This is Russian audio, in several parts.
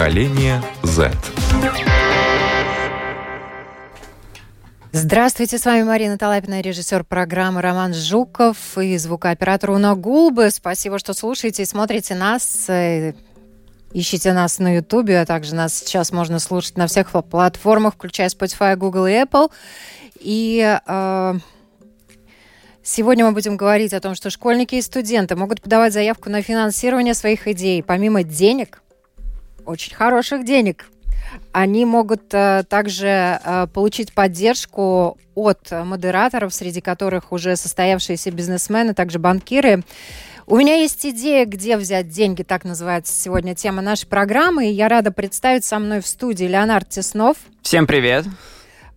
Поколение Z. Здравствуйте, с вами Марина Талапина, режиссер программы Роман Жуков и звукооператор Уна Гулбы. Спасибо, что слушаете и смотрите нас. Э, ищите нас на Ютубе, а также нас сейчас можно слушать на всех платформах, включая Spotify, Google и Apple. И э, сегодня мы будем говорить о том, что школьники и студенты могут подавать заявку на финансирование своих идей. Помимо денег, очень хороших денег, они могут э, также э, получить поддержку от модераторов, среди которых уже состоявшиеся бизнесмены, также банкиры. У меня есть идея, где взять деньги, так называется сегодня тема нашей программы. И я рада представить со мной в студии Леонард Теснов. Всем привет.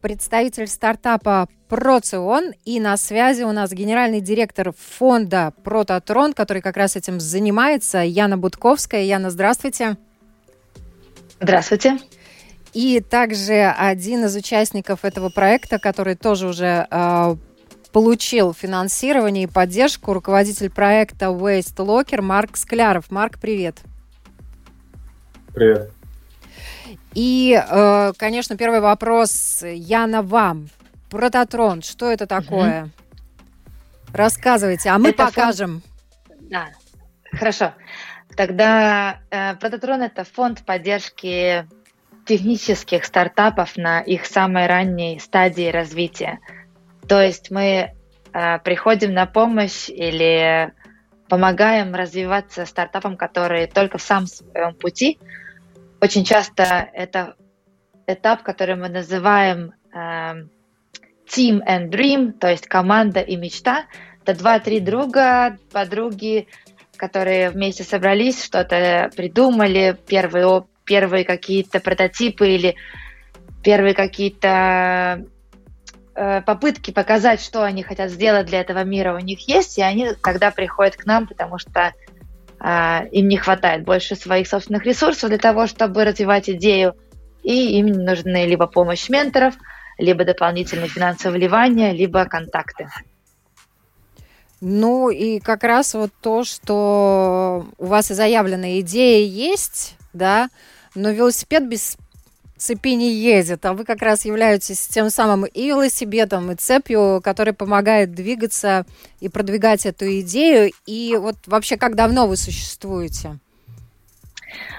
Представитель стартапа Процион. И на связи у нас генеральный директор фонда Прототрон, который как раз этим занимается, Яна Будковская. Яна, здравствуйте. Здравствуйте. И также один из участников этого проекта, который тоже уже э, получил финансирование и поддержку, руководитель проекта Waste Locker Марк Скляров. Марк, привет. Привет. И, э, конечно, первый вопрос я на вам. Прототрон, что это такое? Угу. Рассказывайте, а мы это покажем. Фонд... Да, хорошо. Тогда э, Прототрон это фонд поддержки технических стартапов на их самой ранней стадии развития. То есть мы э, приходим на помощь или помогаем развиваться стартапам, которые только в самом своем пути. Очень часто это этап, который мы называем э, team and dream, то есть команда и мечта. Это два-три друга, подруги, которые вместе собрались, что-то придумали, первые первые какие-то прототипы или первые какие-то э, попытки показать, что они хотят сделать для этого мира у них есть, и они тогда приходят к нам, потому что э, им не хватает больше своих собственных ресурсов для того, чтобы развивать идею, и им нужны либо помощь менторов, либо дополнительные финансовые вливания, либо контакты. Ну и как раз вот то, что у вас и заявленная идея есть, да, но велосипед без цепи не едет, а вы как раз являетесь тем самым и велосипедом, и цепью, который помогает двигаться и продвигать эту идею. И вот вообще, как давно вы существуете?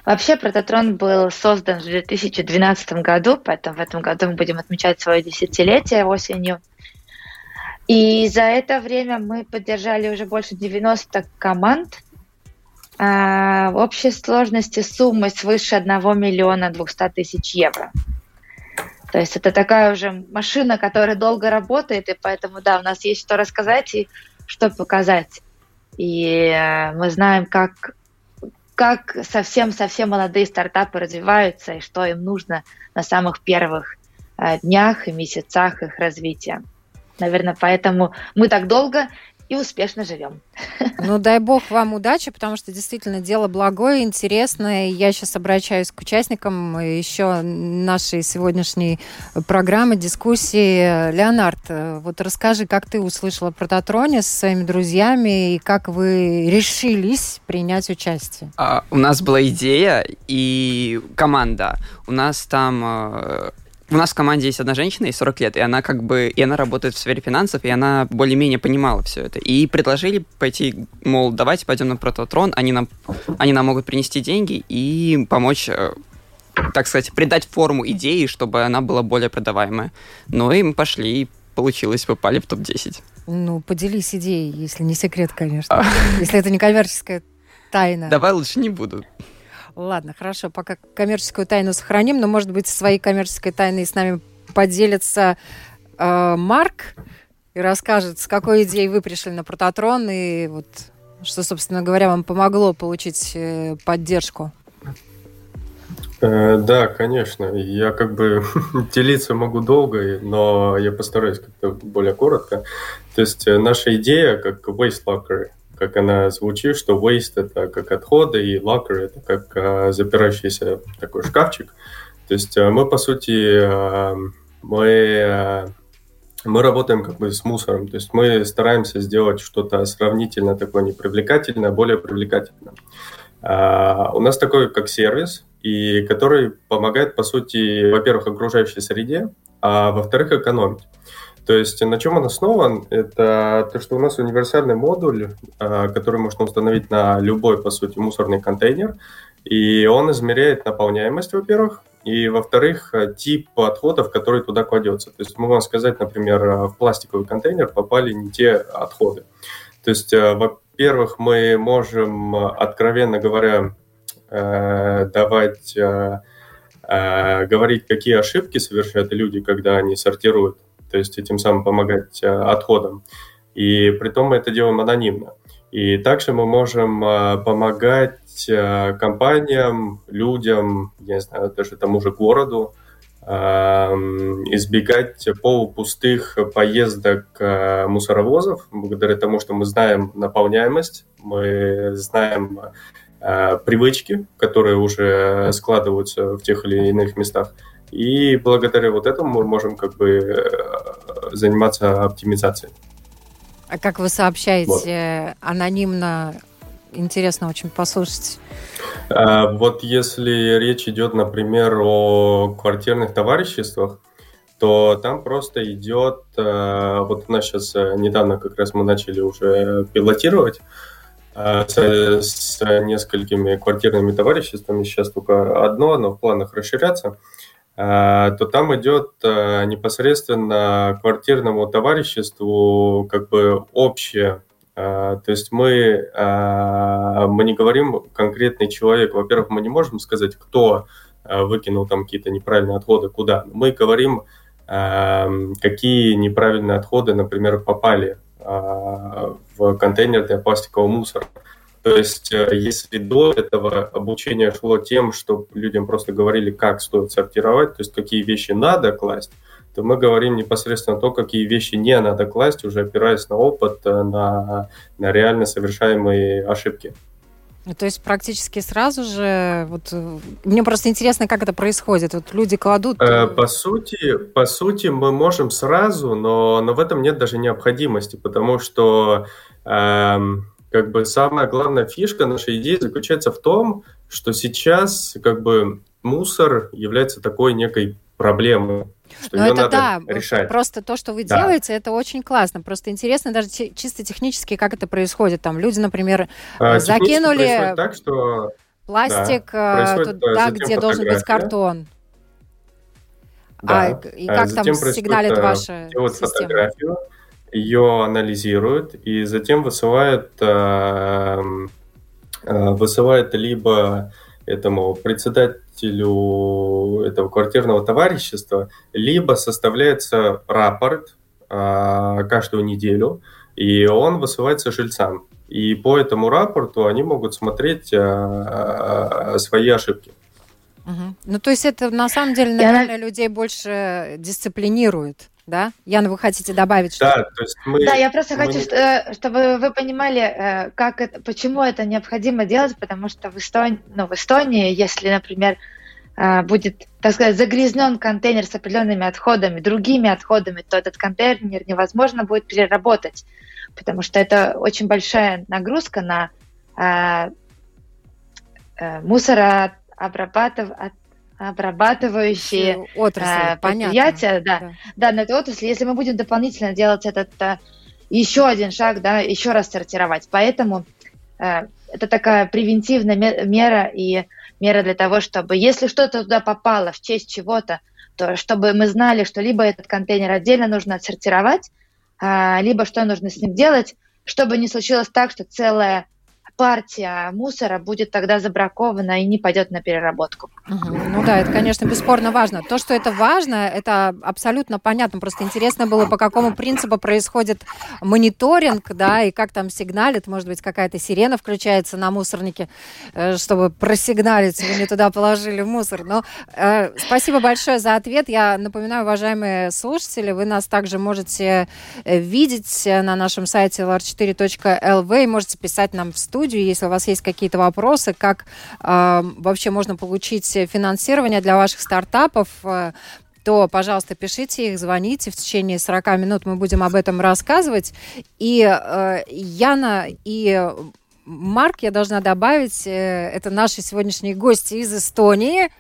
Вообще Прототрон был создан в 2012 году, поэтому в этом году мы будем отмечать свое десятилетие осенью. И за это время мы поддержали уже больше 90 команд, а, в общей сложности суммы свыше 1 миллиона 200 тысяч евро. То есть это такая уже машина, которая долго работает, и поэтому, да, у нас есть что рассказать и что показать. И э, мы знаем, как, как совсем-совсем молодые стартапы развиваются и что им нужно на самых первых э, днях и месяцах их развития. Наверное, поэтому мы так долго и успешно живем. Ну, дай бог вам удачи, потому что действительно дело благое, интересное. Я сейчас обращаюсь к участникам еще нашей сегодняшней программы, дискуссии. Леонард, вот расскажи, как ты услышала про Татроне со своими друзьями и как вы решились принять участие? А, у нас была идея и команда. У нас там э, у нас в команде есть одна женщина, ей 40 лет, и она как бы, и она работает в сфере финансов, и она более-менее понимала все это. И предложили пойти, мол, давайте пойдем на Прототрон, они нам, они нам могут принести деньги и помочь э, так сказать, придать форму идеи, чтобы она была более продаваемая. Ну и мы пошли, и получилось, попали в топ-10. Ну, поделись идеей, если не секрет, конечно. А. Если это не коммерческая тайна. Давай лучше не буду. Ладно, хорошо, пока коммерческую тайну сохраним, но, может быть, своей коммерческой тайной с нами поделится э, Марк и расскажет, с какой идеей вы пришли на Прототрон и вот что, собственно говоря, вам помогло получить э, поддержку. Э, да, конечно. Я как бы делиться могу долго, но я постараюсь как-то более коротко. То есть э, наша идея как Waste Locker – как она звучит, что waste это как отходы, и locker это как а, запирающийся такой шкафчик. То есть а, мы, по сути, а, мы, а, мы работаем как бы с мусором. То есть мы стараемся сделать что-то сравнительно такое непривлекательное, более привлекательное. А, у нас такой как сервис, и который помогает, по сути, во-первых, окружающей среде, а во-вторых, экономить. То есть на чем он основан? Это то, что у нас универсальный модуль, а, который можно установить на любой, по сути, мусорный контейнер, и он измеряет наполняемость, во-первых, и, во-вторых, тип отходов, который туда кладется. То есть мы можем сказать, например, в пластиковый контейнер попали не те отходы. То есть, а, во-первых, мы можем, откровенно говоря, э, давать э, э, говорить, какие ошибки совершают люди, когда они сортируют то есть этим самым помогать э, отходам. И при том мы это делаем анонимно. И также мы можем э, помогать э, компаниям, людям, я не знаю, даже тому же городу, избегать полупустых поездок мусоровозов, благодаря тому, что мы знаем наполняемость, мы знаем привычки, которые уже складываются в тех или иных местах. И благодаря вот этому мы можем как бы заниматься оптимизацией. А как вы сообщаете вот. анонимно? Интересно очень послушать. А, вот если речь идет, например, о квартирных товариществах, то там просто идет, э, вот у нас сейчас э, недавно как раз мы начали уже пилотировать с, с несколькими квартирными товариществами, сейчас только одно, но в планах расширяться – то там идет э, непосредственно квартирному товариществу как бы общее. Э, то есть мы, мы не говорим конкретный человек. Во-первых, мы не можем сказать, кто выкинул там какие-то неправильные отходы, куда. Мы говорим, какие неправильные отходы, например, попали в контейнер для пластикового мусора. То есть, э, если до этого обучение шло тем, что людям просто говорили, как стоит сортировать, то есть какие вещи надо класть, то мы говорим непосредственно то, какие вещи не надо класть, уже опираясь на опыт, э, на, на реально совершаемые ошибки. Ну, то есть практически сразу же, вот э, мне просто интересно, как это происходит. Вот люди кладут. По сути, по сути, мы можем сразу, но, но в этом нет даже необходимости, потому что эм, как бы самая главная фишка нашей идеи заключается в том, что сейчас как бы мусор является такой некой проблемой. Что Но это да, решать. просто то, что вы да. делаете, это очень классно. Просто интересно даже чисто технически, как это происходит. Там люди, например, а, закинули так, что пластик да, э, туда, где должен быть картон. Да. А, и как а там сигналит ваша система? фотографию, ее анализирует и затем высылает, э, э, высылает либо этому председателю этого квартирного товарищества, либо составляется рапорт э, каждую неделю, и он высылается жильцам. И по этому рапорту они могут смотреть свои ошибки. Угу. Ну, то есть это на самом деле, наверное, Я... людей больше дисциплинирует да? Яна, вы хотите добавить что-то? Да, то есть мы... Да, я просто мы... хочу, э, чтобы вы понимали, э, как это, почему это необходимо делать, потому что в Эстонии, ну, в Эстонии, если, например, э, будет, так сказать, загрязнен контейнер с определенными отходами, другими отходами, то этот контейнер невозможно будет переработать, потому что это очень большая нагрузка на э, э, мусорообрабатыв, обрабатывающие отрасли, э, предприятия, да, да. да, на этой отрасли, если мы будем дополнительно делать этот э, еще один шаг, да, еще раз сортировать. Поэтому э, это такая превентивная мера и мера для того, чтобы, если что-то туда попало в честь чего-то, то чтобы мы знали, что либо этот контейнер отдельно нужно отсортировать, э, либо что нужно с ним делать, чтобы не случилось так, что целая партия мусора будет тогда забракована и не пойдет на переработку. Угу. Ну да, это, конечно, бесспорно важно. То, что это важно, это абсолютно понятно. Просто интересно было, по какому принципу происходит мониторинг, да, и как там сигналит. Может быть, какая-то сирена включается на мусорнике, э, чтобы просигналить, вы не туда положили мусор. Но э, спасибо большое за ответ. Я напоминаю, уважаемые слушатели, вы нас также можете э, видеть на нашем сайте lr4.lv и можете писать нам в студию студию, если у вас есть какие-то вопросы, как э, вообще можно получить финансирование для ваших стартапов, э, то, пожалуйста, пишите их, звоните. В течение 40 минут мы будем об этом рассказывать. И э, Яна и Марк, я должна добавить, э, это наши сегодняшние гости из Эстонии,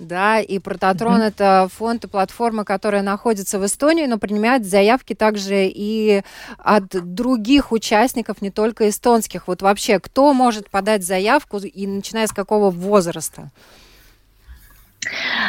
да, и Прототрон mm-hmm. это фонд и платформа, которая находится в Эстонии, но принимает заявки также и от других участников, не только эстонских. Вот вообще, кто может подать заявку и начиная с какого возраста?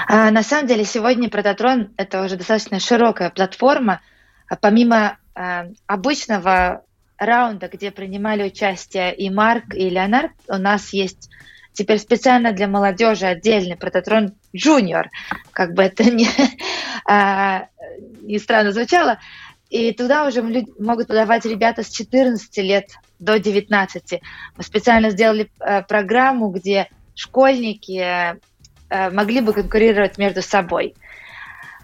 А, на самом деле сегодня Прототрон это уже достаточно широкая платформа. А помимо а, обычного раунда, где принимали участие и Марк, и Леонард, у нас есть теперь специально для молодежи отдельный прототрон Junior, как бы это не, а, не странно звучало. И туда уже могут подавать ребята с 14 лет до 19. Мы специально сделали а, программу, где школьники а, могли бы конкурировать между собой.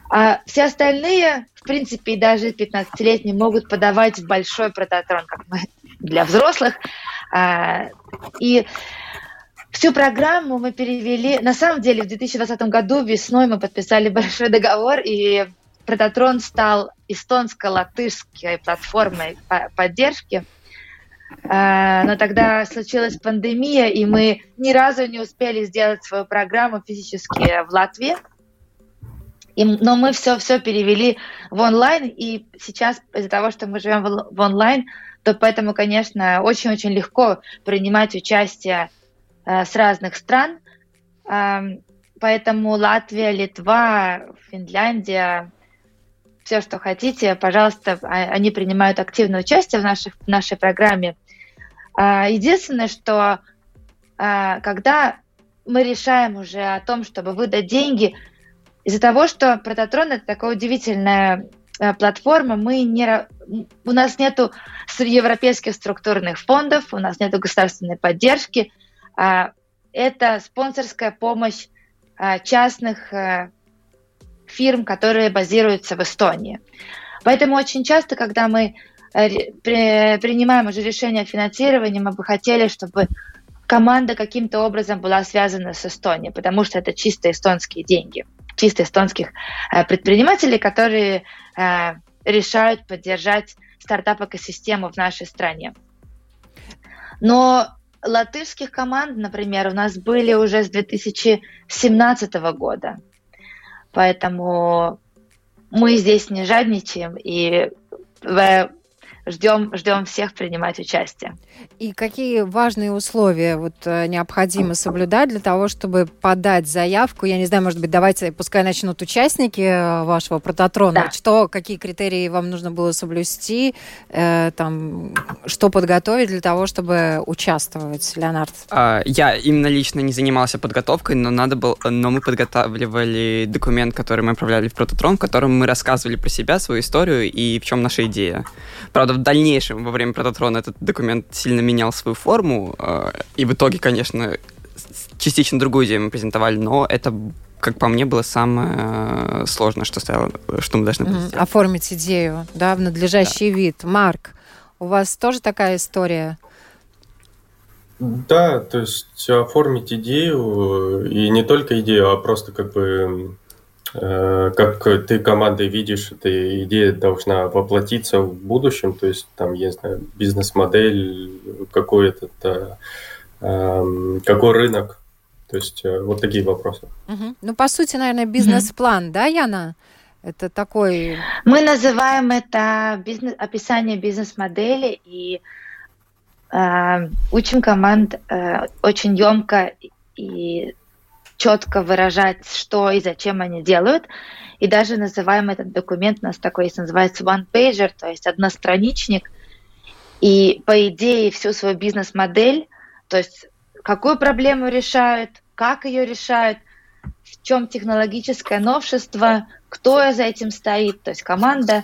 А все остальные, в принципе, и даже 15-летние могут подавать большой прототрон, как мы для взрослых. А, и Всю программу мы перевели. На самом деле, в 2020 году весной мы подписали большой договор, и Прототрон стал эстонско-латышской платформой поддержки. А, но тогда случилась пандемия, и мы ни разу не успели сделать свою программу физически в Латвии. Но мы все, все перевели в онлайн, и сейчас из-за того, что мы живем в, онлайн, то поэтому, конечно, очень-очень легко принимать участие с разных стран. Поэтому Латвия, Литва, Финляндия, все, что хотите, пожалуйста, а, они принимают активное участие в, наших, в нашей программе. А, единственное, что а, когда мы решаем уже о том, чтобы выдать деньги, из-за того, что Прототрон это такая удивительная э, платформа, мы не, у нас нету европейских структурных фондов, у нас нету государственной поддержки – это спонсорская помощь а, частных а, фирм, которые базируются в Эстонии. Поэтому очень часто, когда мы э, принимаем уже решение о финансировании, мы бы хотели, чтобы команда каким-то образом была связана с Эстонией, потому что это чисто эстонские деньги, чисто эстонских э, предпринимателей, которые э, решают поддержать стартап-экосистему в нашей стране. Но латышских команд, например, у нас были уже с 2017 года. Поэтому мы здесь не жадничаем и ждем, ждем всех принимать участие. И какие важные условия вот, э, необходимо соблюдать для того, чтобы подать заявку? Я не знаю, может быть, давайте, пускай начнут участники э, вашего прототрона. Да. Что, какие критерии вам нужно было соблюсти, э, там, что подготовить для того, чтобы участвовать, Леонард? А, я именно лично не занимался подготовкой, но надо было, но мы подготавливали документ, который мы отправляли в прототрон, в котором мы рассказывали про себя, свою историю и в чем наша идея. Правда, в дальнейшем, во время прототрона, этот документ сильно менял свою форму, э, и в итоге, конечно, частично другую идею мы презентовали, но это как по мне, было самое э, сложное, что стояло, что мы должны были mm-hmm. Оформить идею, да, в надлежащий да. вид. Марк, у вас тоже такая история? Да, то есть оформить идею, и не только идею, а просто как бы Э, как ты командой видишь, эта идея должна воплотиться в будущем, то есть там, я знаю, бизнес-модель, какой этот, эм, какой рынок, то есть э, вот такие вопросы. Угу. Ну, по сути, наверное, бизнес-план, угу. да, Яна? Это такой... Мы называем это бизнес, описание бизнес-модели и э, учим команд э, очень емко и четко выражать, что и зачем они делают. И даже называем этот документ, у нас такой есть, называется one-pager, то есть одностраничник. И по идее всю свою бизнес-модель, то есть какую проблему решают, как ее решают, в чем технологическое новшество, кто за этим стоит, то есть команда,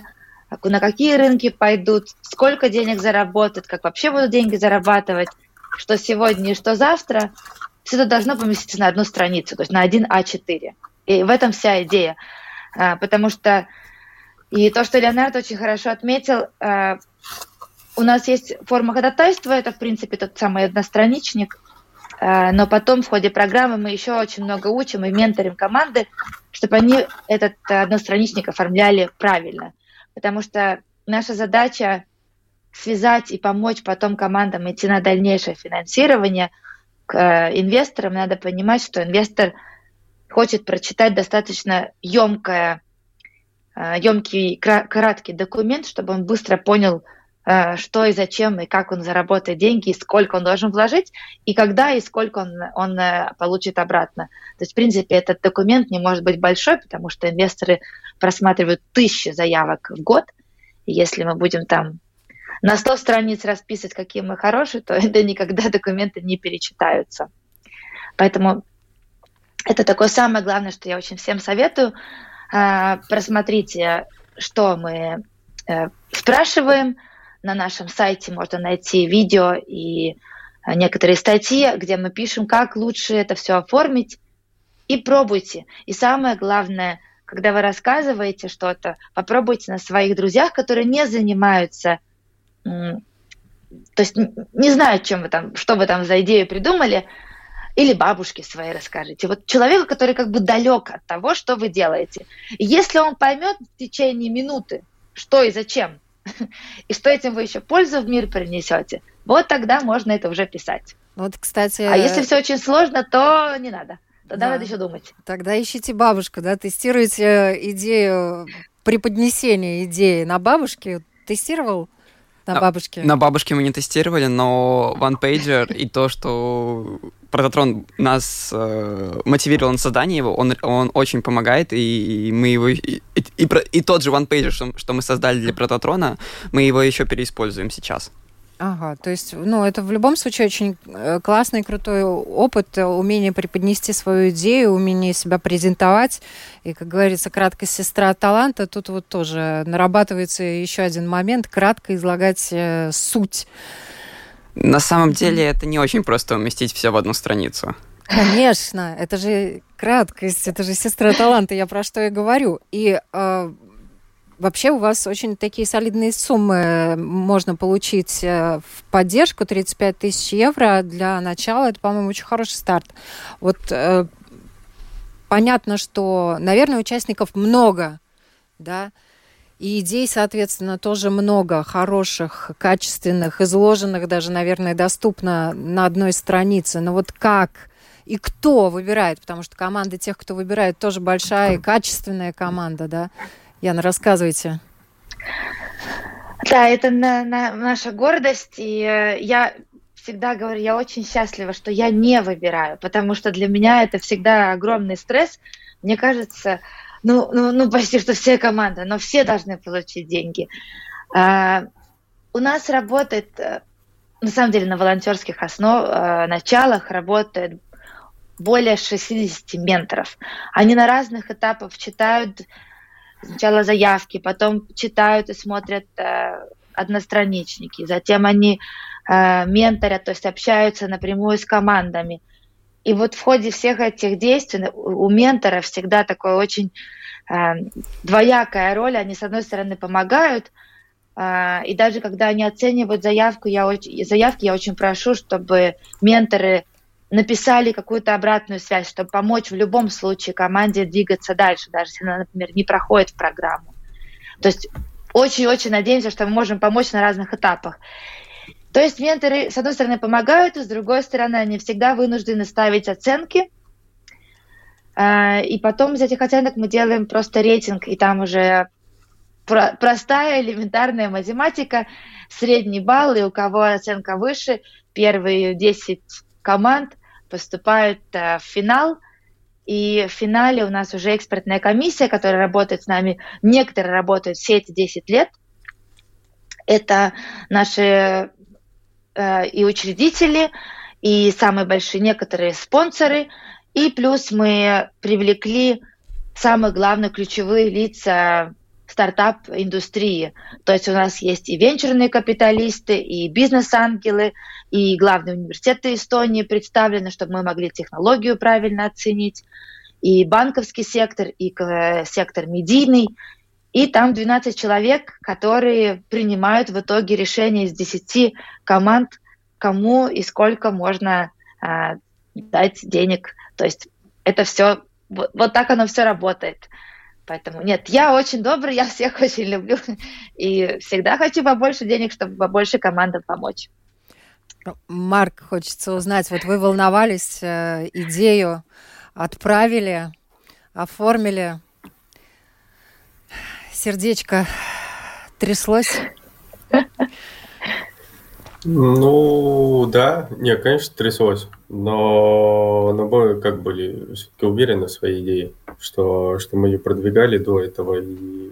на какие рынки пойдут, сколько денег заработают, как вообще будут деньги зарабатывать, что сегодня и что завтра все это должно поместиться на одну страницу, то есть на один А4. И в этом вся идея. А, потому что и то, что Леонард очень хорошо отметил, а, у нас есть форма ходатайства, это, в принципе, тот самый одностраничник, а, но потом в ходе программы мы еще очень много учим и менторим команды, чтобы они этот одностраничник оформляли правильно. Потому что наша задача связать и помочь потом командам идти на дальнейшее финансирование к э, инвесторам, надо понимать, что инвестор хочет прочитать достаточно емкое, емкий, краткий документ, чтобы он быстро понял, Э, что и зачем, и как он заработает деньги, и сколько он должен вложить, и когда и сколько он, он э, получит обратно. То есть, в принципе, этот документ не может быть большой, потому что инвесторы просматривают тысячи заявок в год. И если мы будем там на 100 страниц расписывать, какие мы хорошие, то это никогда документы не перечитаются. Поэтому это такое самое главное, что я очень всем советую. Э, просмотрите, что мы спрашиваем, на нашем сайте можно найти видео и э, некоторые статьи, где мы пишем, как лучше это все оформить. И пробуйте. И самое главное, когда вы рассказываете что-то, попробуйте на своих друзьях, которые не занимаются, то есть не знают, чем вы там, что вы там за идею придумали, или бабушке своей расскажите. Вот человеку, который как бы далек от того, что вы делаете. Если он поймет в течение минуты, что и зачем, и что этим вы еще пользу в мир принесете, вот тогда можно это уже писать. Вот, кстати... А если все очень сложно, то не надо. Тогда да. надо еще думать. Тогда ищите бабушку, да, тестируйте идею преподнесения идеи на бабушке. Тестировал? На, на бабушке? На бабушке мы не тестировали, но OnePager и то, что Прототрон нас э, мотивировал на создание его, он, он очень помогает, и, и мы его... И, и, и, и тот же OnePager, что, что мы создали для Прототрона, мы его еще переиспользуем сейчас. Ага, то есть, ну, это в любом случае очень э, классный, крутой опыт, э, умение преподнести свою идею, умение себя презентовать. И, как говорится, краткая сестра таланта. Тут вот тоже нарабатывается еще один момент, кратко излагать э, суть. На самом деле это не очень просто уместить все в одну страницу. Конечно, это же краткость, это же сестра таланта, я про что и говорю. И э, Вообще у вас очень такие солидные суммы можно получить э, в поддержку, 35 тысяч евро для начала. Это, по-моему, очень хороший старт. Вот э, понятно, что, наверное, участников много, да, и идей, соответственно, тоже много хороших, качественных, изложенных даже, наверное, доступно на одной странице. Но вот как и кто выбирает, потому что команда тех, кто выбирает, тоже большая и качественная команда, да? Яна, рассказывайте. Да, это на, на, наша гордость, и э, я всегда говорю, я очень счастлива, что я не выбираю, потому что для меня это всегда огромный стресс. Мне кажется, ну, ну, ну почти что все команды, но все должны получить деньги. А, у нас работает, э, на самом деле, на волонтерских основ, а, началах работает более 60 менторов. Они на разных этапах читают сначала заявки, потом читают и смотрят э, одностраничники, затем они э, менторят, то есть общаются напрямую с командами. И вот в ходе всех этих действий у ментора всегда такой очень э, двоякая роль. Они, с одной стороны, помогают, э, и даже когда они оценивают заявку, я заявки, я очень прошу, чтобы менторы написали какую-то обратную связь, чтобы помочь в любом случае команде двигаться дальше, даже если она, например, не проходит в программу. То есть очень-очень надеемся, что мы можем помочь на разных этапах. То есть менторы, с одной стороны, помогают, и с другой стороны, они всегда вынуждены ставить оценки. А, и потом из этих оценок мы делаем просто рейтинг, и там уже простая элементарная математика, средний балл, и у кого оценка выше, первые 10 команд поступают э, в финал. И в финале у нас уже экспертная комиссия, которая работает с нами. Некоторые работают все эти 10 лет. Это наши э, и учредители, и самые большие некоторые спонсоры. И плюс мы привлекли самые главные ключевые лица стартап-индустрии. То есть у нас есть и венчурные капиталисты, и бизнес-ангелы, и главные университеты Эстонии представлены, чтобы мы могли технологию правильно оценить, и банковский сектор, и сектор медийный. И там 12 человек, которые принимают в итоге решение из 10 команд, кому и сколько можно э, дать денег. То есть это все, вот, вот так оно все работает. Поэтому нет, я очень добрый, я всех очень люблю. И всегда хочу побольше денег, чтобы побольше командам помочь. Марк, хочется узнать, вот вы волновались, э, идею отправили, оформили, сердечко тряслось? Ну, да, нет, конечно, тряслось, но, но мы как были все-таки уверены в своей идее, что, что мы ее продвигали до этого, и,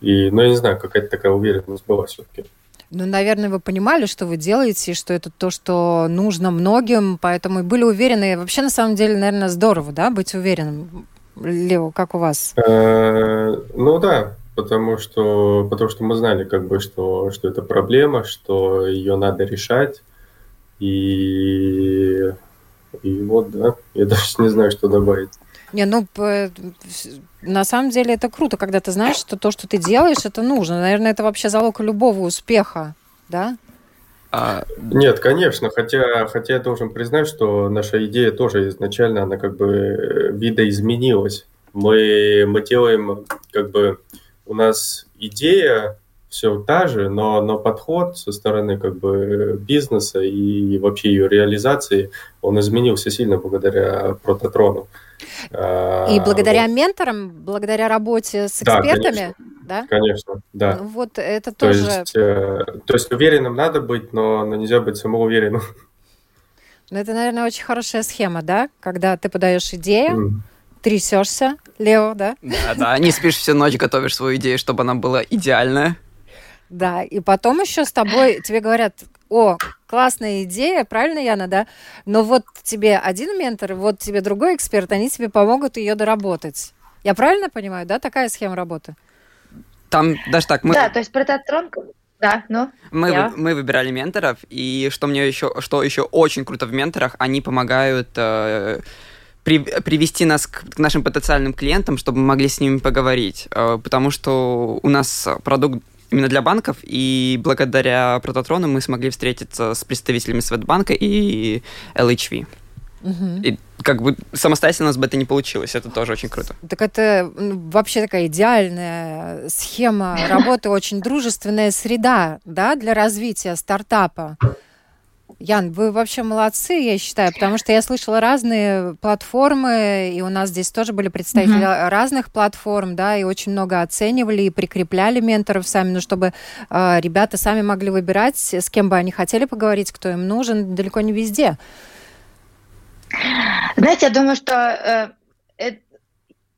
и ну, я не знаю, какая-то такая уверенность была все-таки. Ну, наверное, вы понимали, что вы делаете, что это то, что нужно многим, поэтому и были уверены. Вообще, на самом деле, наверное, здорово, да, быть уверенным. Лео, как у вас? Э, ну да, потому что, потому что мы знали, как бы, что, что это проблема, что ее надо решать. И, и вот, да, я даже не знаю, что добавить. Не, ну, на самом деле это круто, когда ты знаешь, что то, что ты делаешь, это нужно. Наверное, это вообще залог любого успеха, да? А... Нет, конечно, хотя, хотя я должен признать, что наша идея тоже изначально, она как бы э, видоизменилась. Мы, мы делаем, как бы, у нас идея все та же, но, но подход со стороны как бы бизнеса и вообще ее реализации, он изменился сильно благодаря прототрону. И благодаря вот. менторам, благодаря работе с экспертами, да? Конечно, да? конечно да. Ну, вот это то тоже... Есть, э, то есть уверенным надо быть, но, но нельзя быть самоуверенным. Ну, это, наверное, очень хорошая схема, да? Когда ты подаешь идею. Трясешься, Лео, да? Да, да, не спишь всю ночь, готовишь свою идею, чтобы она была идеальная. Да, и потом еще с тобой тебе говорят, о, классная идея, правильно, Яна, да? Но вот тебе один ментор, вот тебе другой эксперт, они тебе помогут ее доработать. Я правильно понимаю, да, такая схема работы? Там даже так мы... Да, то есть прототрон, да, ну. Мы, я. мы выбирали менторов, и что мне еще, что еще очень круто в менторах, они помогают э, при, привести нас к, к нашим потенциальным клиентам, чтобы мы могли с ними поговорить, э, потому что у нас продукт именно для банков, и благодаря Прототрону мы смогли встретиться с представителями Светбанка и LHV. Угу. И как бы самостоятельно у нас бы это не получилось. Это тоже очень круто. Так это вообще такая идеальная схема работы, очень дружественная среда да, для развития стартапа. Ян, вы вообще молодцы, я считаю, потому что я слышала разные платформы, и у нас здесь тоже были представители mm-hmm. разных платформ, да, и очень много оценивали и прикрепляли менторов сами, ну, чтобы э, ребята сами могли выбирать, с кем бы они хотели поговорить, кто им нужен, далеко не везде. Знаете, я думаю, что, э, э,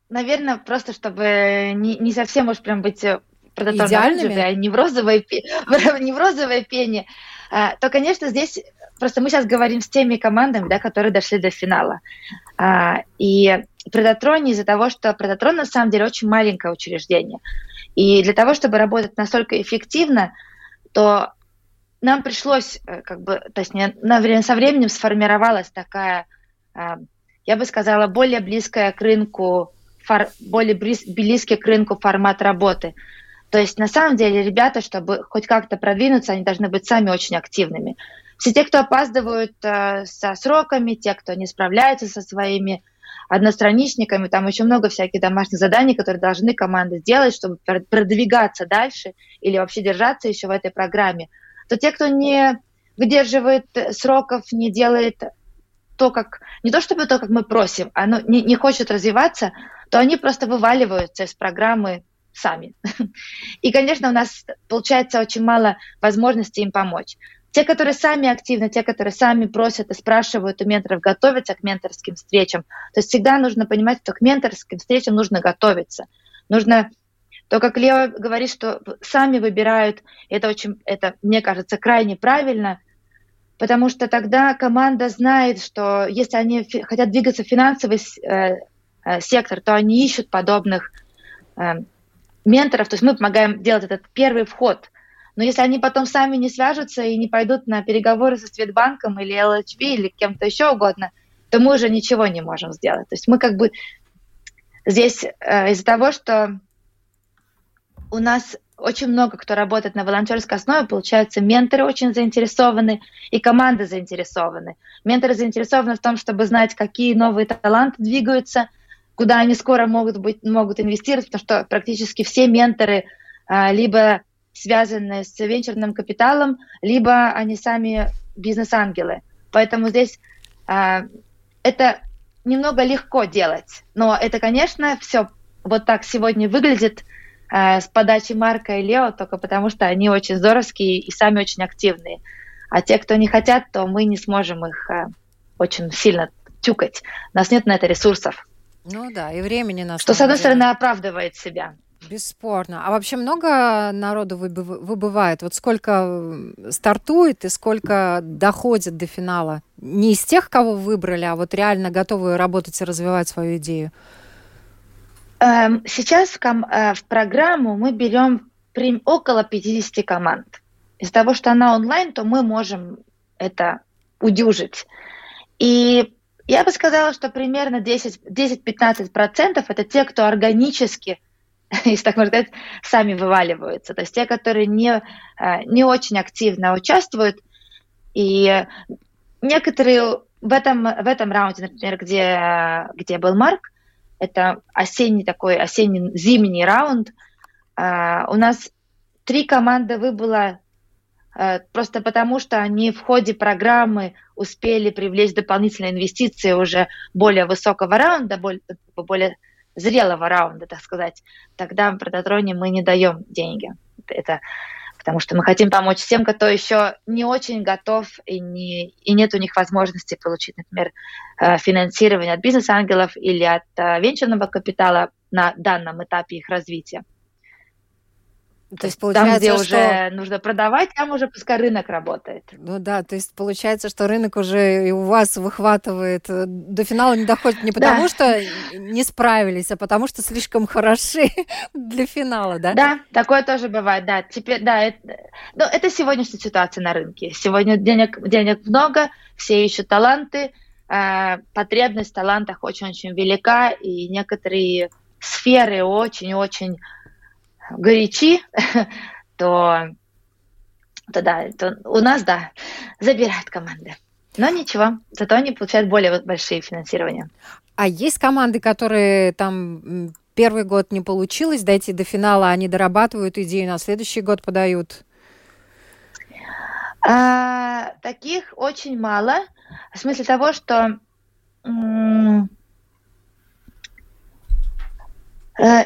наверное, просто чтобы не, не совсем уж прям быть Идеальными? а не в розовой, не в розовой пене, то, конечно, здесь просто мы сейчас говорим с теми командами, да, которые дошли до финала. А, и Предотрон из-за того, что Предотрон на самом деле очень маленькое учреждение. И для того, чтобы работать настолько эффективно, то нам пришлось, э, как бы, то есть на время, со временем сформировалась такая, а, я бы сказала, более близкая к рынку, более близкий к рынку формат работы. То есть на самом деле ребята, чтобы хоть как-то продвинуться, они должны быть сами очень активными. Все те, кто опаздывают э, со сроками, те, кто не справляется со своими одностраничниками, там еще много всяких домашних заданий, которые должны команды сделать, чтобы продвигаться дальше или вообще держаться еще в этой программе, то те, кто не выдерживает сроков, не делает то, как не то чтобы то, как мы просим, а не, не хочет развиваться, то они просто вываливаются из программы сами. И, конечно, у нас получается очень мало возможностей им помочь. Те, которые сами активны, те, которые сами просят и спрашивают у менторов, готовиться к менторским встречам. То есть всегда нужно понимать, что к менторским встречам нужно готовиться. Нужно то, как Лео говорит, что сами выбирают, это очень, это, мне кажется, крайне правильно, потому что тогда команда знает, что если они хотят двигаться в финансовый э, э, сектор, то они ищут подобных э, менторов, то есть мы помогаем делать этот первый вход. Но если они потом сами не свяжутся и не пойдут на переговоры со Светбанком или LHV или кем-то еще угодно, то мы уже ничего не можем сделать. То есть мы как бы здесь э, из-за того, что у нас очень много кто работает на волонтерской основе, получается, менторы очень заинтересованы и команды заинтересованы. Менторы заинтересованы в том, чтобы знать, какие новые таланты двигаются – куда они скоро могут, быть, могут инвестировать, потому что практически все менторы а, либо связаны с венчурным капиталом, либо они сами бизнес-ангелы. Поэтому здесь а, это немного легко делать. Но это, конечно, все вот так сегодня выглядит с подачи Марка и Лео, только потому что они очень здоровские и сами очень активные. А те, кто не хотят, то мы не сможем их очень сильно тюкать. У нас нет на это ресурсов. Ну да, и времени на Что, с одной стороны, оправдывает себя. Бесспорно. А вообще много народу выбывает? Вот сколько стартует и сколько доходит до финала? Не из тех, кого выбрали, а вот реально готовы работать и развивать свою идею? Эм, сейчас в, э, в программу мы берем около 50 команд. Из-за того, что она онлайн, то мы можем это удюжить. И я бы сказала, что примерно 10-15% это те, кто органически, если так можно сказать, сами вываливаются. То есть те, которые не, э, не очень активно участвуют. И некоторые в этом, в этом раунде, например, где, где был Марк, это осенний такой, осенний-зимний раунд, э, у нас три команды выбыло просто потому, что они в ходе программы успели привлечь дополнительные инвестиции уже более высокого раунда, более, более зрелого раунда, так сказать, тогда в Прототроне мы не даем деньги. Это потому что мы хотим помочь тем, кто еще не очень готов и, не, и нет у них возможности получить, например, э, финансирование от бизнес-ангелов или от э, венчурного капитала на данном этапе их развития. То есть получается, там, где что... уже нужно продавать, там уже пускай рынок работает. Ну да, то есть получается, что рынок уже и у вас выхватывает, э, до финала не доходит не потому, да. что не справились, а потому что слишком хороши для финала, да? Да, такое тоже бывает, да. Теперь, да, это, ну, это сегодняшняя ситуация на рынке. Сегодня денег, денег много, все ищут таланты, э, потребность в талантах очень-очень велика, и некоторые сферы очень-очень горячи, то, то да, то у нас, да, забирают команды. Но ничего, зато они получают более большие финансирования. А есть команды, которые там первый год не получилось дойти до финала, они дорабатывают идею, на следующий год подают? А, таких очень мало. В смысле того, что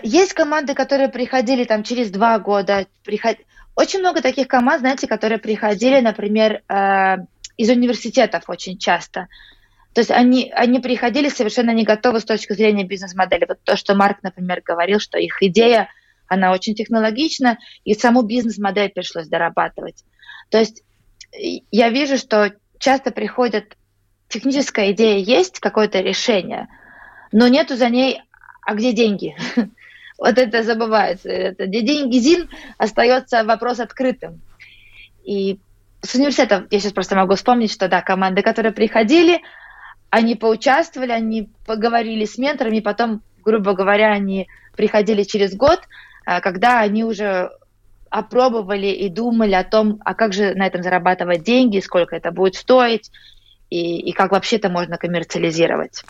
есть команды, которые приходили там через два года. Приход... Очень много таких команд, знаете, которые приходили, например, э, из университетов очень часто. То есть они, они приходили совершенно не готовы с точки зрения бизнес-модели. Вот то, что Марк, например, говорил, что их идея, она очень технологична, и саму бизнес-модель пришлось дорабатывать. То есть я вижу, что часто приходят, техническая идея есть, какое-то решение, но нету за ней а где деньги? Вот это забывается. Это, где деньги ЗИН, остается вопрос открытым. И с университетов я сейчас просто могу вспомнить, что да, команды, которые приходили, они поучаствовали, они поговорили с менторами, потом, грубо говоря, они приходили через год, а, когда они уже опробовали и думали о том, а как же на этом зарабатывать деньги, сколько это будет стоить, и, и как вообще это можно коммерциализировать.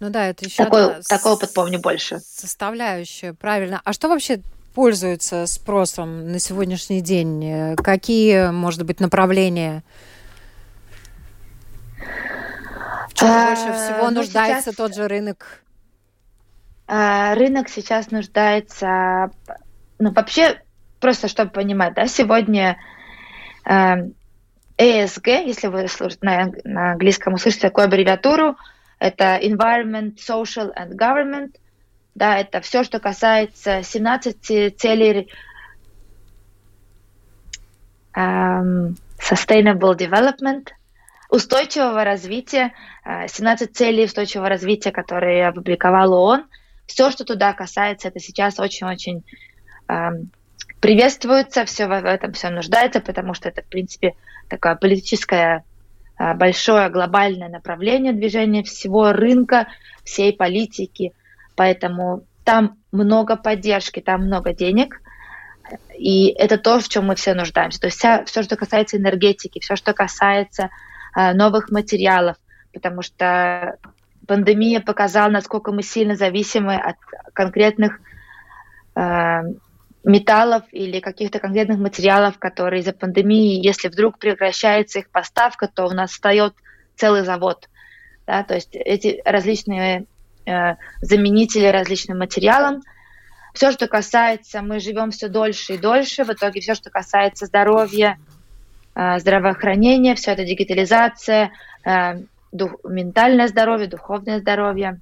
Ну да, это еще такой, такой опыт помню больше. Составляющая, правильно. А что вообще пользуется спросом на сегодняшний день? Какие, может быть, направления? В чем а, больше всего ну, нуждается сейчас... тот же рынок? А, рынок сейчас нуждается, ну вообще, просто чтобы понимать, да, сегодня а, ESG, если вы на, на английском услышите такую аббревиатуру, это environment, social and government. Да, это все, что касается 17 целей um, sustainable development, устойчивого развития, 17 э, целей устойчивого развития, которые опубликовал ООН. Все, что туда касается, это сейчас очень-очень um, приветствуется, все в этом все нуждается, потому что это, в принципе, такая политическая большое глобальное направление движения всего рынка, всей политики. Поэтому там много поддержки, там много денег. И это то, в чем мы все нуждаемся. То есть вся, все, что касается энергетики, все, что касается а, новых материалов, потому что пандемия показала, насколько мы сильно зависимы от конкретных э, металлов или каких-то конкретных материалов, которые из-за пандемии, если вдруг прекращается их поставка, то у нас встает целый завод. Да, то есть эти различные э, заменители различным материалам. Все, что касается, мы живем все дольше и дольше, в итоге все, что касается здоровья, э, здравоохранения, все это дигитализация, э, дух, ментальное здоровье, духовное здоровье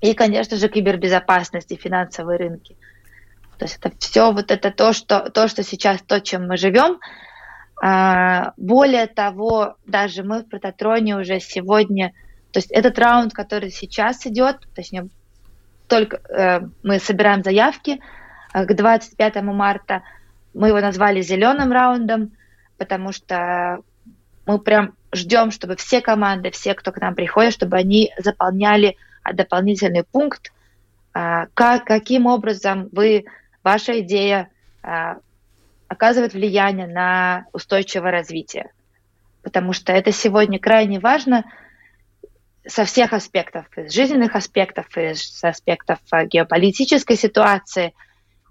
и, конечно же, кибербезопасность и финансовые рынки. То есть это все вот это то, что, то, что сейчас, то, чем мы живем. А, более того, даже мы в Прототроне уже сегодня, то есть этот раунд, который сейчас идет, точнее, только э, мы собираем заявки э, к 25 марта, мы его назвали зеленым раундом, потому что мы прям ждем, чтобы все команды, все, кто к нам приходит, чтобы они заполняли дополнительный пункт, а, как, каким образом вы, ваша идея а, оказывает влияние на устойчивое развитие. Потому что это сегодня крайне важно со всех аспектов, из жизненных аспектов, из аспектов а, геополитической ситуации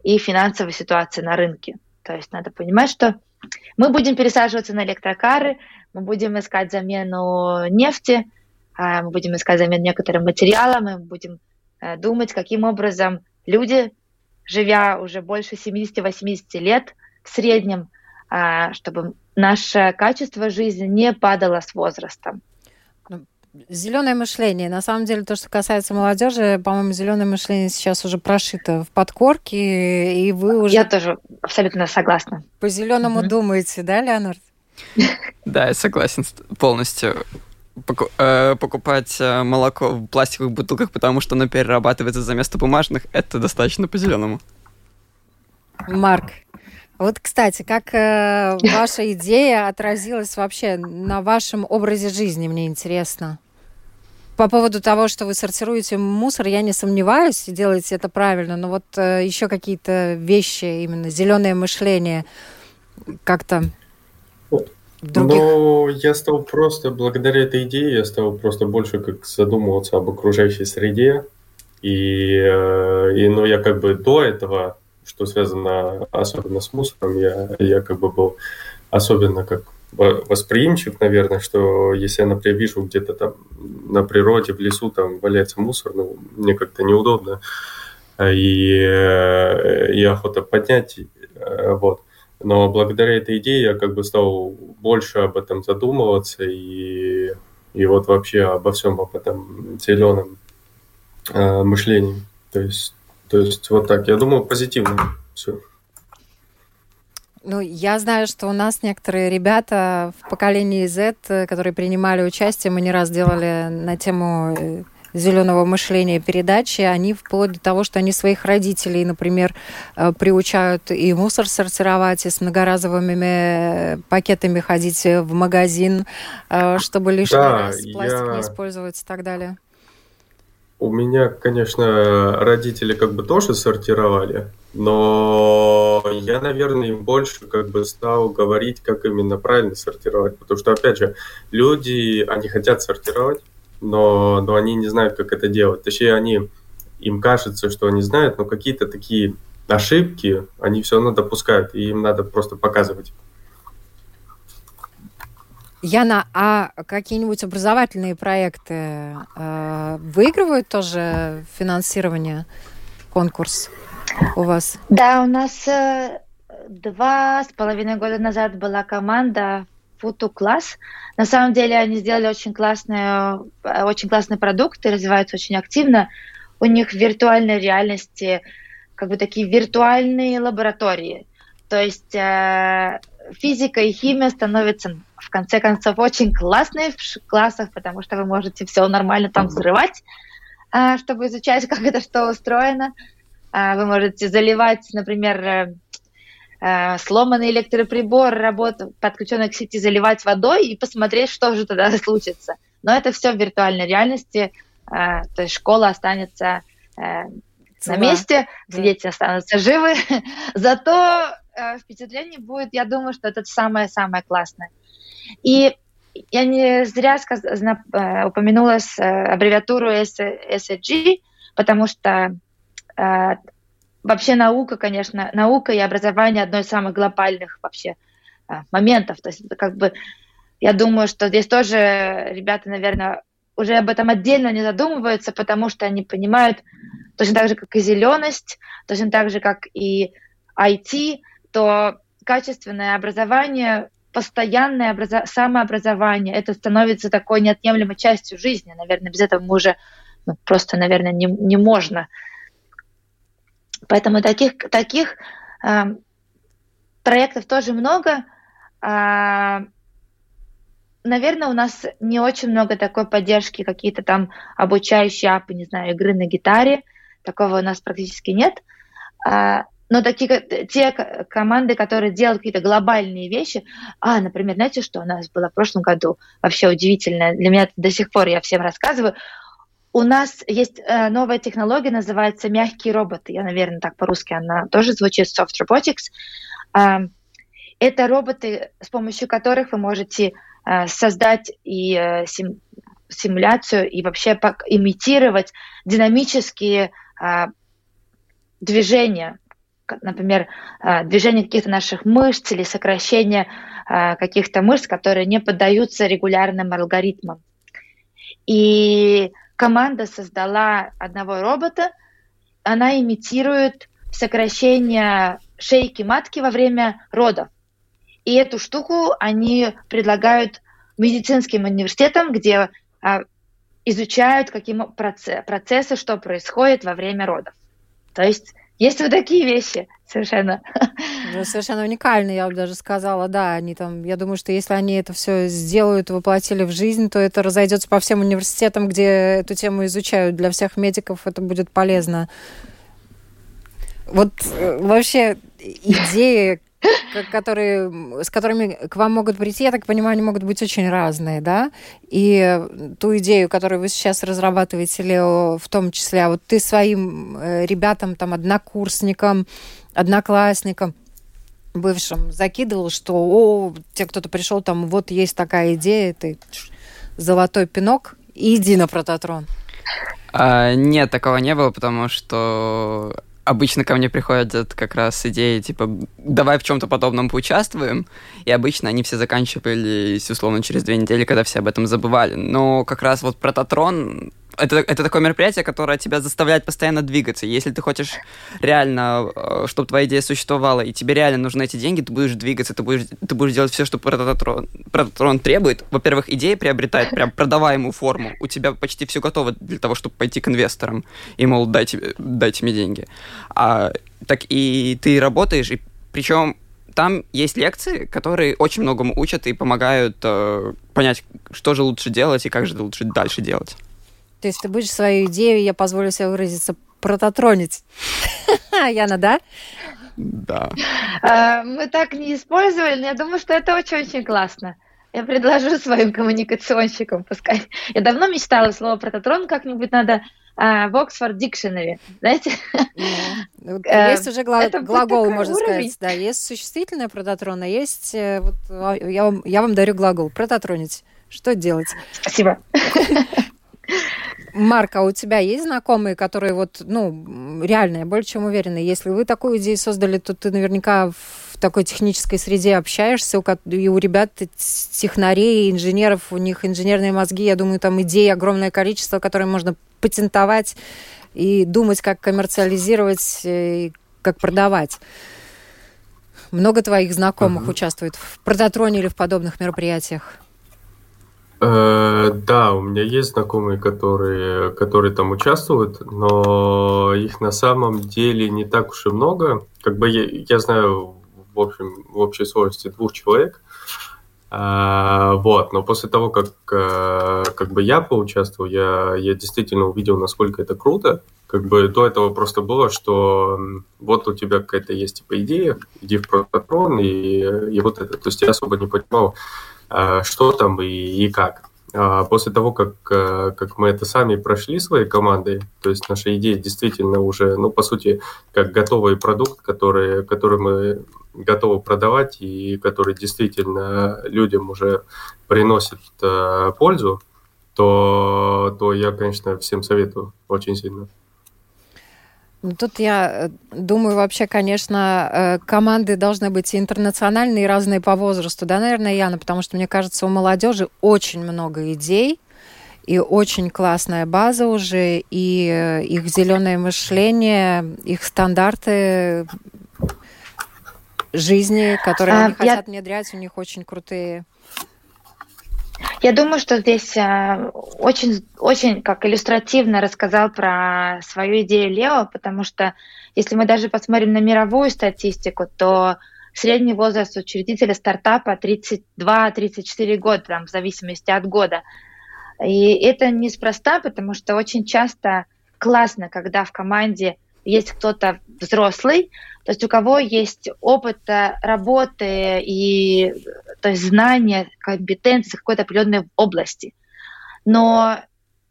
и финансовой ситуации на рынке. То есть надо понимать, что мы будем пересаживаться на электрокары, мы будем искать замену нефти, а, мы будем искать замену некоторым материалам, мы будем э, думать, каким образом люди, живя уже больше 70-80 лет в среднем, а, чтобы наше качество жизни не падало с возрастом. Ну, зеленое мышление. На самом деле, то, что касается молодежи, по-моему, зеленое мышление сейчас уже прошито в подкорке, и вы уже... Я тоже абсолютно согласна. По зеленому угу. думаете, да, Леонард? Да, я согласен полностью. Э, покупать э, молоко в пластиковых бутылках, потому что оно перерабатывается за место бумажных, это достаточно по-зеленому. Марк, вот, кстати, как э, ваша идея отразилась вообще на вашем образе жизни, мне интересно. По поводу того, что вы сортируете мусор, я не сомневаюсь, и делаете это правильно, но вот э, еще какие-то вещи, именно зеленое мышление, как-то других? Но я стал просто, благодаря этой идее, я стал просто больше как задумываться об окружающей среде. И, э, и ну, я как бы до этого, что связано особенно с мусором, я, я как бы был особенно как восприимчив, наверное, что если я, например, вижу где-то там на природе, в лесу там валяется мусор, ну, мне как-то неудобно, и, э, и охота поднять, э, вот. Но благодаря этой идее я как бы стал больше об этом задумываться и, и вот вообще обо всем об этом зеленом э, мышлении. То есть, то есть вот так. Я думаю, позитивно все. Ну, я знаю, что у нас некоторые ребята в поколении Z, э, которые принимали участие, мы не раз делали на тему э, зеленого мышления передачи, они вплоть до того, что они своих родителей, например, э, приучают и мусор сортировать, и с многоразовыми э, пакетами ходить в магазин, э, чтобы лишний да, раз пластик я... не использовать и так далее. У меня, конечно, родители как бы тоже сортировали, но я, наверное, им больше как бы стал говорить, как именно правильно сортировать, потому что, опять же, люди, они хотят сортировать, но, но они не знают, как это делать. Точнее, они, им кажется, что они знают, но какие-то такие ошибки они все равно допускают, и им надо просто показывать. Яна, а какие-нибудь образовательные проекты э, выигрывают тоже финансирование, конкурс у вас? Да, у нас э, два с половиной года назад была команда Футу класс. На самом деле они сделали очень классные, очень классный продукт и развиваются очень активно. У них в виртуальной реальности как бы такие виртуальные лаборатории. То есть э, физика и химия становятся в конце концов очень классные в классах, потому что вы можете все нормально там взрывать, э, чтобы изучать, как это что устроено. Э, вы можете заливать, например, э, э, сломанный электроприбор, работу, подключенный к сети, заливать водой и посмотреть, что же тогда случится. Но это все в виртуальной реальности, э, то есть школа останется э, на месте, да. дети останутся живы, зато э, впечатление будет, я думаю, что это самое-самое классное. И я не зря сказ... Э, упомянула с, аббревиатуру SG, потому что э, вообще наука, конечно, наука и образование одно из самых глобальных вообще э, моментов. То есть как бы я думаю, что здесь тоже ребята, наверное, уже об этом отдельно не задумываются, потому что они понимают, точно так же, как и зеленость, точно так же, как и IT, то качественное образование, постоянное образо- самообразование, это становится такой неотъемлемой частью жизни. Наверное, без этого мы уже ну, просто, наверное, не, не можно. Поэтому таких, таких э, проектов тоже много. Э, наверное, у нас не очень много такой поддержки, какие-то там обучающие апы, не знаю, игры на гитаре. Такого у нас практически нет. Э, но такие те команды, которые делают какие-то глобальные вещи, а, например, знаете, что у нас было в прошлом году вообще удивительно, для меня до сих пор я всем рассказываю, у нас есть э, новая технология, называется мягкие роботы. Я, наверное, так по-русски она тоже звучит, soft robotics. Э, это роботы, с помощью которых вы можете э, создать и э, сим, симуляцию и вообще имитировать динамические э, движения, например, э, движение каких-то наших мышц или сокращение э, каких-то мышц, которые не поддаются регулярным алгоритмам. И команда создала одного робота, она имитирует сокращение шейки матки во время родов. И эту штуку они предлагают медицинским университетам, где а, изучают какие процессы, что происходит во время родов. То есть есть вот такие вещи совершенно. Совершенно уникальные, я бы даже сказала, да. Они там, я думаю, что если они это все сделают, воплотили в жизнь, то это разойдется по всем университетам, где эту тему изучают. Для всех медиков это будет полезно. Вот э, вообще идеи, которые, с которыми к вам могут прийти, я так понимаю, они могут быть очень разные, да? И ту идею, которую вы сейчас разрабатываете, Лео, в том числе, а вот ты своим э, ребятам, там, однокурсникам, одноклассникам, бывшим закидывал, что о, тебе кто-то пришел, там, вот есть такая идея, ты золотой пинок, иди на прототрон. А, нет, такого не было, потому что обычно ко мне приходят как раз идеи, типа, давай в чем-то подобном поучаствуем, и обычно они все заканчивались, условно, через две недели, когда все об этом забывали. Но как раз вот прототрон, это, это такое мероприятие, которое тебя заставляет постоянно двигаться. Если ты хочешь реально, э, чтобы твоя идея существовала, и тебе реально нужны эти деньги, ты будешь двигаться, ты будешь, ты будешь делать все, что прототрон, требует. Во-первых, идея приобретает прям продаваемую форму. У тебя почти все готово для того, чтобы пойти к инвесторам и, мол, дайте, дайте мне деньги. А, так и ты работаешь, и причем там есть лекции, которые очень многому учат и помогают э, понять, что же лучше делать и как же лучше дальше делать. То есть ты будешь свою идею, я позволю себе выразиться, прототронить. Яна, да? Да. А, мы так не использовали, но я думаю, что это очень-очень классно. Я предложу своим коммуникационщикам пускай. Я давно мечтала слово прототрон, как-нибудь надо а, в Oxford Dictionary, знаете? Ну, э, есть уже глагол, можно сказать. Да, есть существительное прототрон, а есть... Э, вот, а, я, вам, я вам дарю глагол. Прототронить. Что делать? Спасибо. Марк, а у тебя есть знакомые, которые вот, ну, реально, я более чем уверена, если вы такую идею создали, то ты наверняка в такой технической среде общаешься, и у ребят технарей, инженеров, у них инженерные мозги, я думаю, там идей огромное количество, которые можно патентовать и думать, как коммерциализировать, э, и как продавать. Много твоих знакомых uh-huh. участвует в прототроне или в подобных мероприятиях? Э, да, у меня есть знакомые, которые, которые там участвуют, но их на самом деле не так уж и много. Как бы я, я знаю в общем в общей сложности двух человек. А, вот, но после того, как а, как бы я поучаствовал, я, я действительно увидел, насколько это круто. Как бы до этого просто было, что вот у тебя какая-то есть типа идея, иди в прототрон, и, и вот это. То есть я особо не понимал, что там и, и как. А после того, как, э, как мы это сами прошли своей командой, то есть наша идея действительно уже, ну, по сути, как готовый продукт, который, который мы готовы продавать и который действительно людям уже приносит пользу, то, то я, конечно, всем советую очень сильно. Ну, тут я э, думаю, вообще, конечно, э, команды должны быть интернациональные и разные по возрасту, да, наверное, Яна, потому что, мне кажется, у молодежи очень много идей, и очень классная база уже, и э, их зеленое мышление, их стандарты жизни, которые а, они я... хотят внедрять, у них очень крутые. Я думаю, что здесь э, очень, очень как иллюстративно рассказал про свою идею Лео, потому что если мы даже посмотрим на мировую статистику, то средний возраст учредителя стартапа 32-34 года, там, в зависимости от года. И это неспроста, потому что очень часто классно, когда в команде есть кто-то взрослый, то есть у кого есть опыт работы и то есть знания, компетенции какой-то определенной области. Но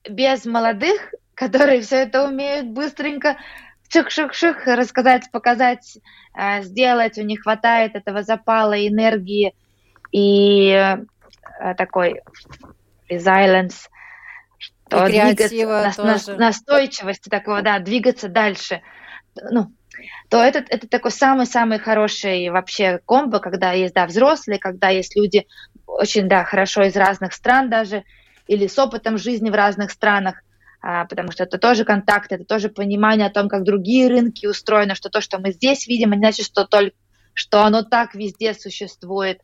без молодых, которые все это умеют быстренько ших-ших-ших рассказать, показать, э, сделать, у них хватает этого запала, энергии и э, такой resilience, что и двигаться, на, на, настойчивости такого, да, двигаться дальше. Ну, то это, это такой самый-самый хороший вообще комбо, когда есть, да, взрослые, когда есть люди очень, да, хорошо из разных стран даже, или с опытом жизни в разных странах, а, потому что это тоже контакт, это тоже понимание о том, как другие рынки устроены, что то, что мы здесь видим, не значит, что, только, что оно так везде существует.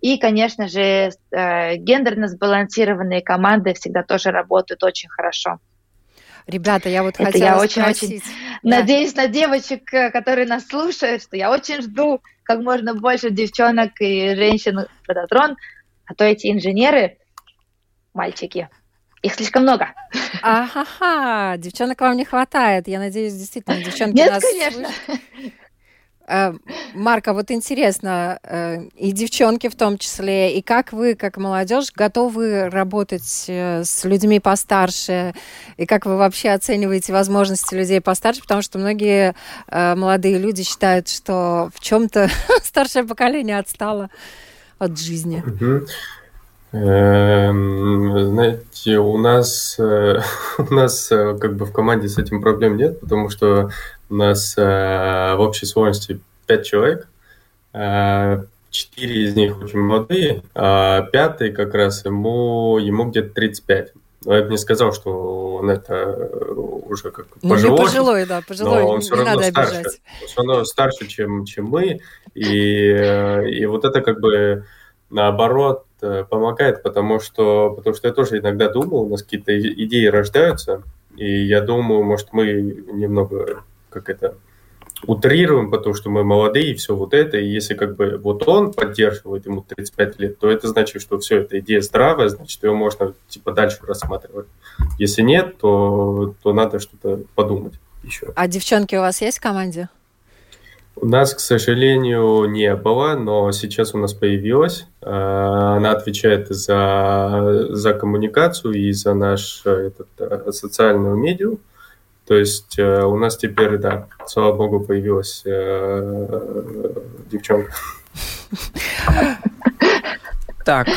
И, конечно же, э, гендерно сбалансированные команды всегда тоже работают очень хорошо. Ребята, я вот Это хотела я очень, спросить. Очень да. надеюсь на девочек, э, которые нас слушают, что я очень жду как можно больше девчонок и женщин в Прототрон, а то эти инженеры, мальчики, их слишком много. Ага, девчонок вам не хватает. Я надеюсь, действительно, девчонки Нет, нас конечно. Слышат. Э, Марка, вот интересно, э, и девчонки в том числе, и как вы, как молодежь, готовы работать э, с людьми постарше, и как вы вообще оцениваете возможности людей постарше, потому что многие молодые люди считают, что в чем-то старшее поколение отстало от жизни. Эм, знаете, у нас, у нас как бы в команде с этим проблем нет, потому что у нас э, в общей сложности 5 человек. Э, четыре из них очень молодые, а пятый как раз ему, ему где-то 35. Но я бы не сказал, что он это уже как ну, пожилой. Пожилой, да, пожилой, но он все не равно надо старше. Обижать. Он все равно старше, чем, чем мы. И, э, и вот это как бы наоборот э, помогает, потому что, потому что я тоже иногда думал, у нас какие-то идеи рождаются, и я думаю, может, мы немного как это, утрируем, потому что мы молодые и все вот это, и если как бы вот он поддерживает ему 35 лет, то это значит, что все, эта идея здравая, значит, ее можно типа дальше рассматривать. Если нет, то, то надо что-то подумать еще. А девчонки у вас есть в команде? У нас, к сожалению, не было, но сейчас у нас появилась. А, она отвечает за, за коммуникацию и за наш этот, э, социальную медиа. То есть э, у нас теперь, да, слава богу, появилась э, девчонка. Так,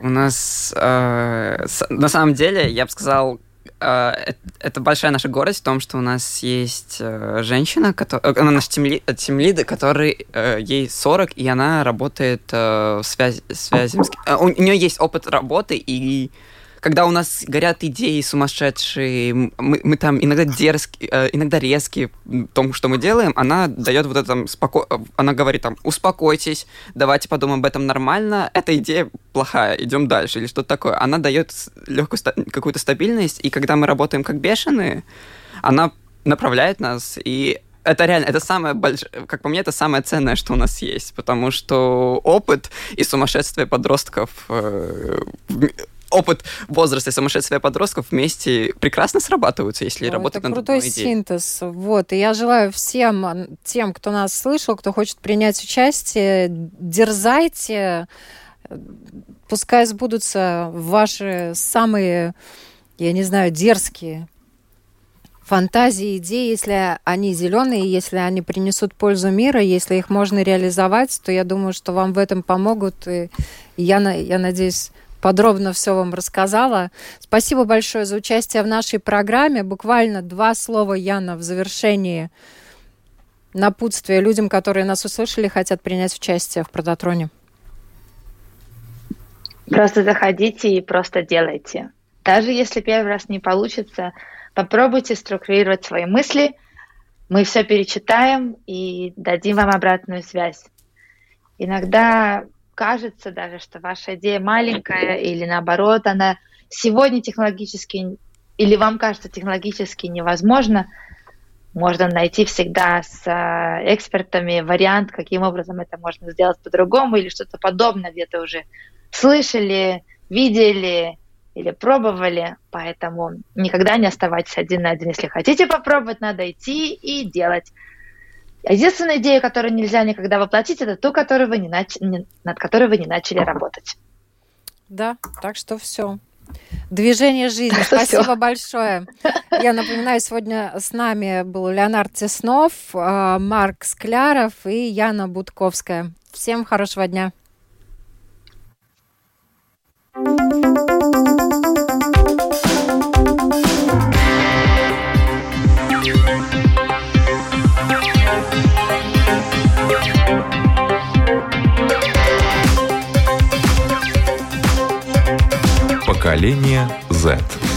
у нас э, на самом деле, я бы сказал, это большая наша гордость в том, что у нас есть э, женщина, которая, она наш тимлид, который э, ей 40, и она работает в связи, связи у нее есть опыт работы и когда у нас горят идеи сумасшедшие, мы, мы там иногда дерзкие, э, иногда резкие в том, что мы делаем, она дает вот это споко... она говорит там, успокойтесь, давайте подумаем об этом нормально, эта идея плохая, идем дальше, или что-то такое. Она дает легкую какую-то стабильность, и когда мы работаем как бешеные, она направляет нас, и это реально, это самое большое, как по мне, это самое ценное, что у нас есть, потому что опыт и сумасшествие подростков э, опыт возраста и сумасшествия подростков вместе прекрасно срабатываются, если О, работать над крутой синтез. Вот. И я желаю всем тем, кто нас слышал, кто хочет принять участие, дерзайте, пускай сбудутся ваши самые, я не знаю, дерзкие фантазии, идеи, если они зеленые, если они принесут пользу мира, если их можно реализовать, то я думаю, что вам в этом помогут. И я, я надеюсь, подробно все вам рассказала. Спасибо большое за участие в нашей программе. Буквально два слова, Яна, в завершении напутствия людям, которые нас услышали, хотят принять участие в Прототроне. Просто заходите и просто делайте. Даже если первый раз не получится, Попробуйте структурировать свои мысли. Мы все перечитаем и дадим вам обратную связь. Иногда кажется даже, что ваша идея маленькая или наоборот, она сегодня технологически или вам кажется технологически невозможно, можно найти всегда с э, экспертами вариант, каким образом это можно сделать по-другому или что-то подобное где-то уже слышали, видели или пробовали, поэтому никогда не оставайтесь один на один. Если хотите попробовать, надо идти и делать. Единственная идея, которую нельзя никогда воплотить, это ту, которую вы не нач... над которой вы не начали работать. Да, так что все. Движение жизни. Спасибо все. большое. Я напоминаю, сегодня с нами был Леонард Теснов, а, Марк Скляров и Яна Будковская. Всем хорошего дня. Поколение Z.